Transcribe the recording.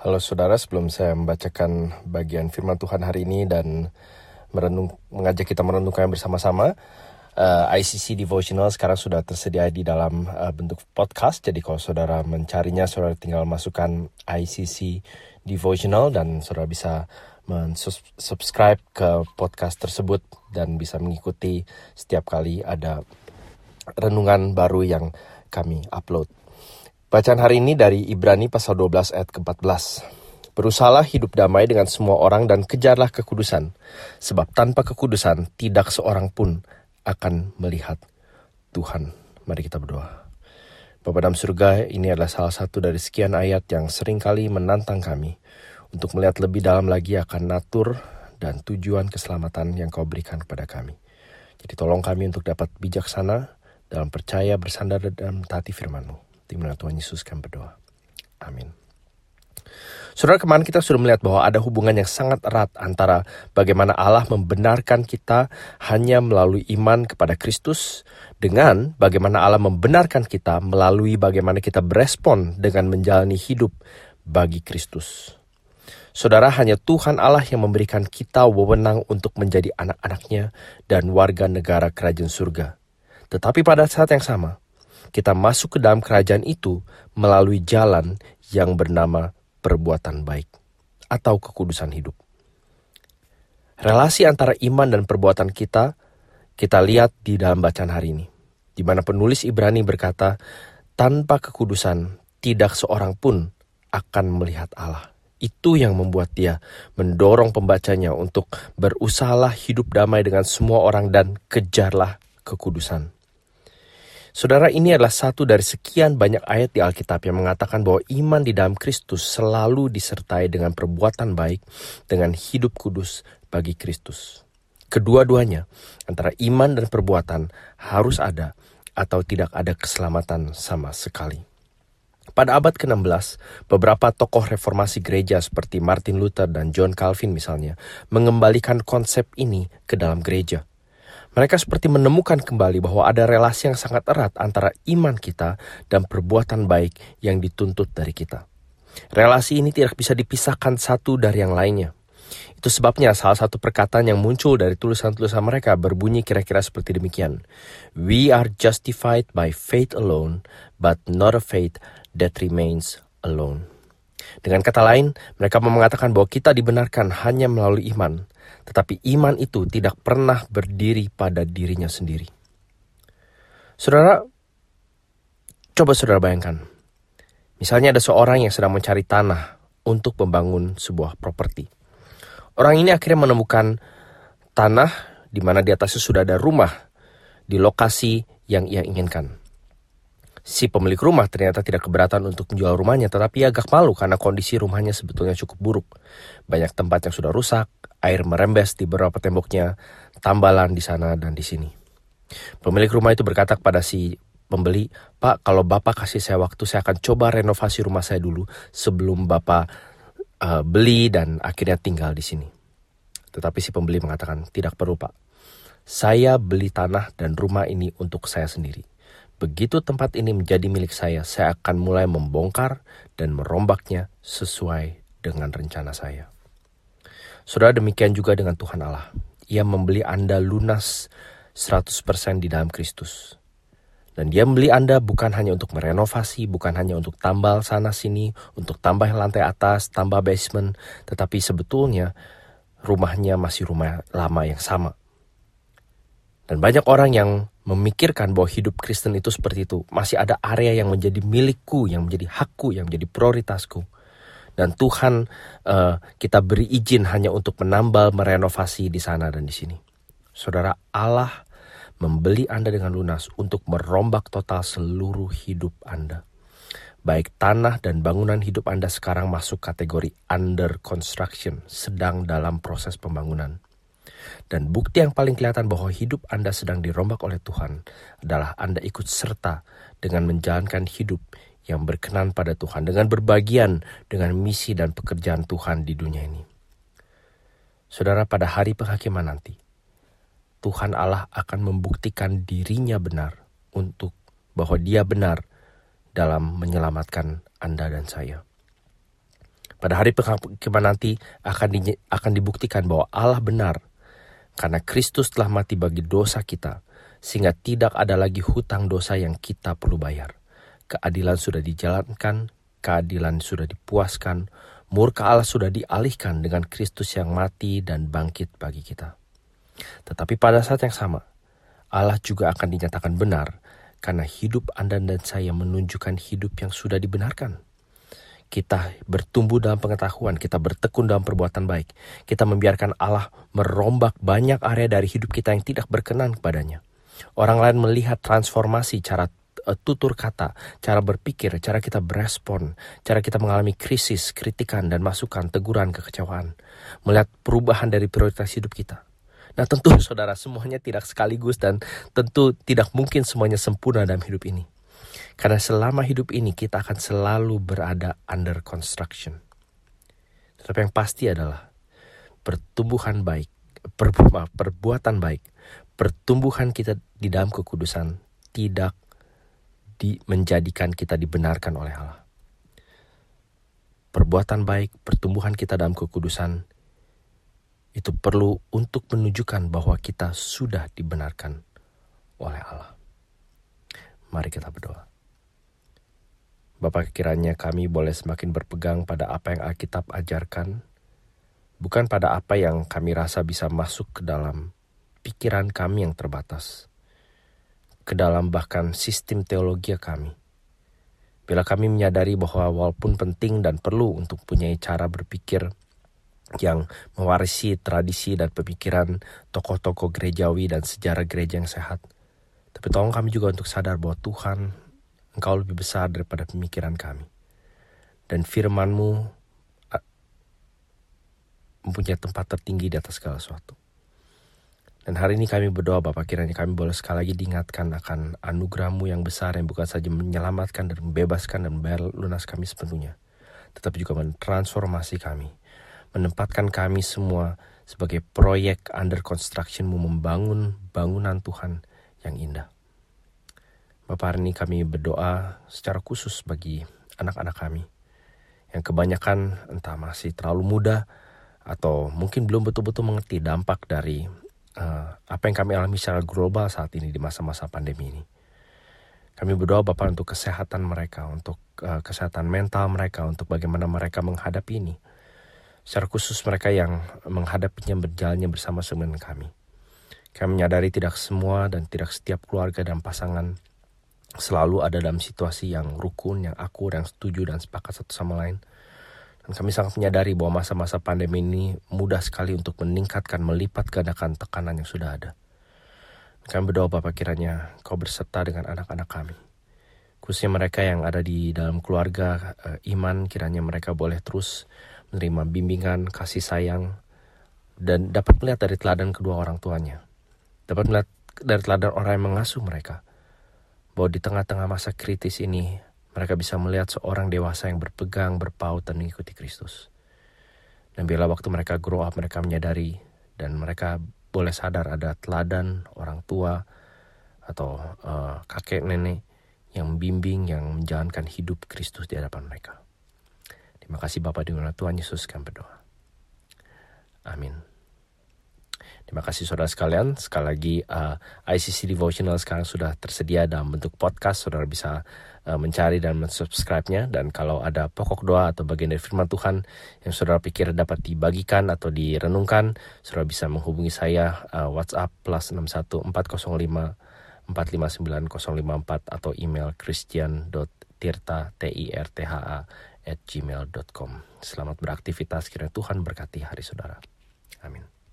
Halo saudara, sebelum saya membacakan bagian firman Tuhan hari ini dan merenung, mengajak kita merenungkan bersama-sama, uh, eh, ICC Devotional sekarang sudah tersedia di dalam uh, bentuk podcast. Jadi kalau saudara mencarinya, saudara tinggal masukkan ICC Devotional dan saudara bisa subscribe ke podcast tersebut dan bisa mengikuti setiap kali ada renungan baru yang kami upload. Bacaan hari ini dari Ibrani pasal 12 ayat ke-14. Berusahalah hidup damai dengan semua orang dan kejarlah kekudusan, sebab tanpa kekudusan tidak seorang pun akan melihat Tuhan. Mari kita berdoa. Bapa dalam surga, ini adalah salah satu dari sekian ayat yang sering kali menantang kami untuk melihat lebih dalam lagi akan natur dan tujuan keselamatan yang kau berikan kepada kami. Jadi tolong kami untuk dapat bijaksana dalam percaya bersandar dan mentaati firman-Mu. Di mana Tuhan Yesus kami berdoa. Amin. Saudara kemarin kita sudah melihat bahwa ada hubungan yang sangat erat antara bagaimana Allah membenarkan kita hanya melalui iman kepada Kristus dengan bagaimana Allah membenarkan kita melalui bagaimana kita berespon dengan menjalani hidup bagi Kristus. Saudara, hanya Tuhan Allah yang memberikan kita wewenang untuk menjadi anak-anaknya dan warga negara kerajaan surga. Tetapi pada saat yang sama, kita masuk ke dalam kerajaan itu melalui jalan yang bernama perbuatan baik atau kekudusan hidup. Relasi antara iman dan perbuatan kita kita lihat di dalam bacaan hari ini, di mana penulis Ibrani berkata, tanpa kekudusan tidak seorang pun akan melihat Allah. Itu yang membuat dia mendorong pembacanya untuk berusahalah hidup damai dengan semua orang dan kejarlah kekudusan. Saudara, ini adalah satu dari sekian banyak ayat di Alkitab yang mengatakan bahwa iman di dalam Kristus selalu disertai dengan perbuatan baik, dengan hidup kudus bagi Kristus. Kedua-duanya, antara iman dan perbuatan, harus ada atau tidak ada keselamatan sama sekali. Pada abad ke-16, beberapa tokoh reformasi gereja seperti Martin Luther dan John Calvin misalnya mengembalikan konsep ini ke dalam gereja. Mereka seperti menemukan kembali bahwa ada relasi yang sangat erat antara iman kita dan perbuatan baik yang dituntut dari kita. Relasi ini tidak bisa dipisahkan satu dari yang lainnya. Itu sebabnya salah satu perkataan yang muncul dari tulisan-tulisan mereka berbunyi kira-kira seperti demikian. We are justified by faith alone, but not a faith that remains alone. Dengan kata lain, mereka mengatakan bahwa kita dibenarkan hanya melalui iman, tetapi iman itu tidak pernah berdiri pada dirinya sendiri. Saudara, coba saudara bayangkan. Misalnya ada seorang yang sedang mencari tanah untuk membangun sebuah properti. Orang ini akhirnya menemukan tanah di mana di atasnya sudah ada rumah di lokasi yang ia inginkan. Si pemilik rumah ternyata tidak keberatan untuk menjual rumahnya, tetapi agak malu karena kondisi rumahnya sebetulnya cukup buruk. Banyak tempat yang sudah rusak, air merembes di beberapa temboknya, tambalan di sana dan di sini. Pemilik rumah itu berkata kepada si pembeli, Pak, kalau Bapak kasih saya waktu, saya akan coba renovasi rumah saya dulu sebelum Bapak uh, beli dan akhirnya tinggal di sini. Tetapi si pembeli mengatakan, tidak perlu Pak. Saya beli tanah dan rumah ini untuk saya sendiri. Begitu tempat ini menjadi milik saya, saya akan mulai membongkar dan merombaknya sesuai dengan rencana saya. Saudara demikian juga dengan Tuhan Allah. Ia membeli Anda lunas 100% di dalam Kristus. Dan dia membeli Anda bukan hanya untuk merenovasi, bukan hanya untuk tambal sana sini, untuk tambah lantai atas, tambah basement, tetapi sebetulnya rumahnya masih rumah lama yang sama. Dan banyak orang yang memikirkan bahwa hidup Kristen itu seperti itu. Masih ada area yang menjadi milikku, yang menjadi hakku, yang menjadi prioritasku. Dan Tuhan uh, kita beri izin hanya untuk menambal, merenovasi di sana dan di sini. Saudara Allah membeli Anda dengan lunas untuk merombak total seluruh hidup Anda. Baik tanah dan bangunan hidup Anda sekarang masuk kategori under construction, sedang dalam proses pembangunan dan bukti yang paling kelihatan bahwa hidup Anda sedang dirombak oleh Tuhan adalah Anda ikut serta dengan menjalankan hidup yang berkenan pada Tuhan, dengan berbagian dengan misi dan pekerjaan Tuhan di dunia ini. Saudara, pada hari penghakiman nanti, Tuhan Allah akan membuktikan dirinya benar untuk bahwa dia benar dalam menyelamatkan Anda dan saya. Pada hari penghakiman nanti akan, akan dibuktikan bahwa Allah benar karena Kristus telah mati bagi dosa kita sehingga tidak ada lagi hutang dosa yang kita perlu bayar. Keadilan sudah dijalankan, keadilan sudah dipuaskan, murka Allah sudah dialihkan dengan Kristus yang mati dan bangkit bagi kita. Tetapi pada saat yang sama, Allah juga akan dinyatakan benar karena hidup Anda dan saya menunjukkan hidup yang sudah dibenarkan. Kita bertumbuh dalam pengetahuan, kita bertekun dalam perbuatan baik. Kita membiarkan Allah merombak banyak area dari hidup kita yang tidak berkenan kepadanya. Orang lain melihat transformasi cara uh, tutur kata, cara berpikir, cara kita berespon, cara kita mengalami krisis, kritikan, dan masukan, teguran, kekecewaan. Melihat perubahan dari prioritas hidup kita. Nah tentu saudara semuanya tidak sekaligus dan tentu tidak mungkin semuanya sempurna dalam hidup ini. Karena selama hidup ini kita akan selalu berada under construction. Tetapi yang pasti adalah pertumbuhan baik, perbuatan baik, pertumbuhan kita di dalam kekudusan tidak di, menjadikan kita dibenarkan oleh Allah. Perbuatan baik, pertumbuhan kita dalam kekudusan itu perlu untuk menunjukkan bahwa kita sudah dibenarkan oleh Allah. Mari kita berdoa. Bapak kiranya kami boleh semakin berpegang pada apa yang Alkitab ajarkan, bukan pada apa yang kami rasa bisa masuk ke dalam pikiran kami yang terbatas, ke dalam bahkan sistem teologi kami. Bila kami menyadari bahwa walaupun penting dan perlu untuk punya cara berpikir yang mewarisi tradisi dan pemikiran tokoh-tokoh gerejawi dan sejarah gereja yang sehat, tapi tolong kami juga untuk sadar bahwa Tuhan Engkau lebih besar daripada pemikiran kami. Dan firmanmu mempunyai tempat tertinggi di atas segala sesuatu. Dan hari ini kami berdoa Bapak kiranya kami boleh sekali lagi diingatkan akan anugerahmu yang besar yang bukan saja menyelamatkan dan membebaskan dan membayar lunas kami sepenuhnya. Tetapi juga mentransformasi kami. Menempatkan kami semua sebagai proyek under constructionmu membangun bangunan Tuhan yang indah. Bapak hari ini kami berdoa secara khusus bagi anak-anak kami yang kebanyakan entah masih terlalu muda atau mungkin belum betul-betul mengerti dampak dari uh, apa yang kami alami secara global saat ini di masa-masa pandemi ini. Kami berdoa Bapak untuk kesehatan mereka, untuk uh, kesehatan mental mereka, untuk bagaimana mereka menghadapi ini. Secara khusus mereka yang menghadapinya berjalannya bersama dengan kami. Kami menyadari tidak semua dan tidak setiap keluarga dan pasangan selalu ada dalam situasi yang rukun, yang akur, yang setuju dan sepakat satu sama lain. Dan kami sangat menyadari bahwa masa-masa pandemi ini mudah sekali untuk meningkatkan, melipat gandakan tekanan yang sudah ada. Kami berdoa Bapak kiranya kau berserta dengan anak-anak kami. Khususnya mereka yang ada di dalam keluarga uh, iman, kiranya mereka boleh terus menerima bimbingan, kasih sayang, dan dapat melihat dari teladan kedua orang tuanya. Dapat melihat dari teladan orang yang mengasuh mereka bahwa di tengah-tengah masa kritis ini mereka bisa melihat seorang dewasa yang berpegang, berpaut, dan mengikuti Kristus. Dan bila waktu mereka grow up, mereka menyadari dan mereka boleh sadar ada teladan orang tua atau uh, kakek nenek yang membimbing, yang menjalankan hidup Kristus di hadapan mereka. Terima kasih Bapak di Tuhan Yesus kami berdoa. Amin. Terima kasih saudara sekalian. Sekali lagi uh, ICC Devotional sekarang sudah tersedia dalam bentuk podcast. Saudara bisa uh, mencari dan mensubscribe-nya. Dan kalau ada pokok doa atau bagian dari firman Tuhan yang saudara pikir dapat dibagikan atau direnungkan, saudara bisa menghubungi saya uh, WhatsApp plus 61405 459054 atau email christian.tirta t i r t h a at gmail.com. Selamat beraktivitas, kiranya Tuhan berkati hari saudara. Amin.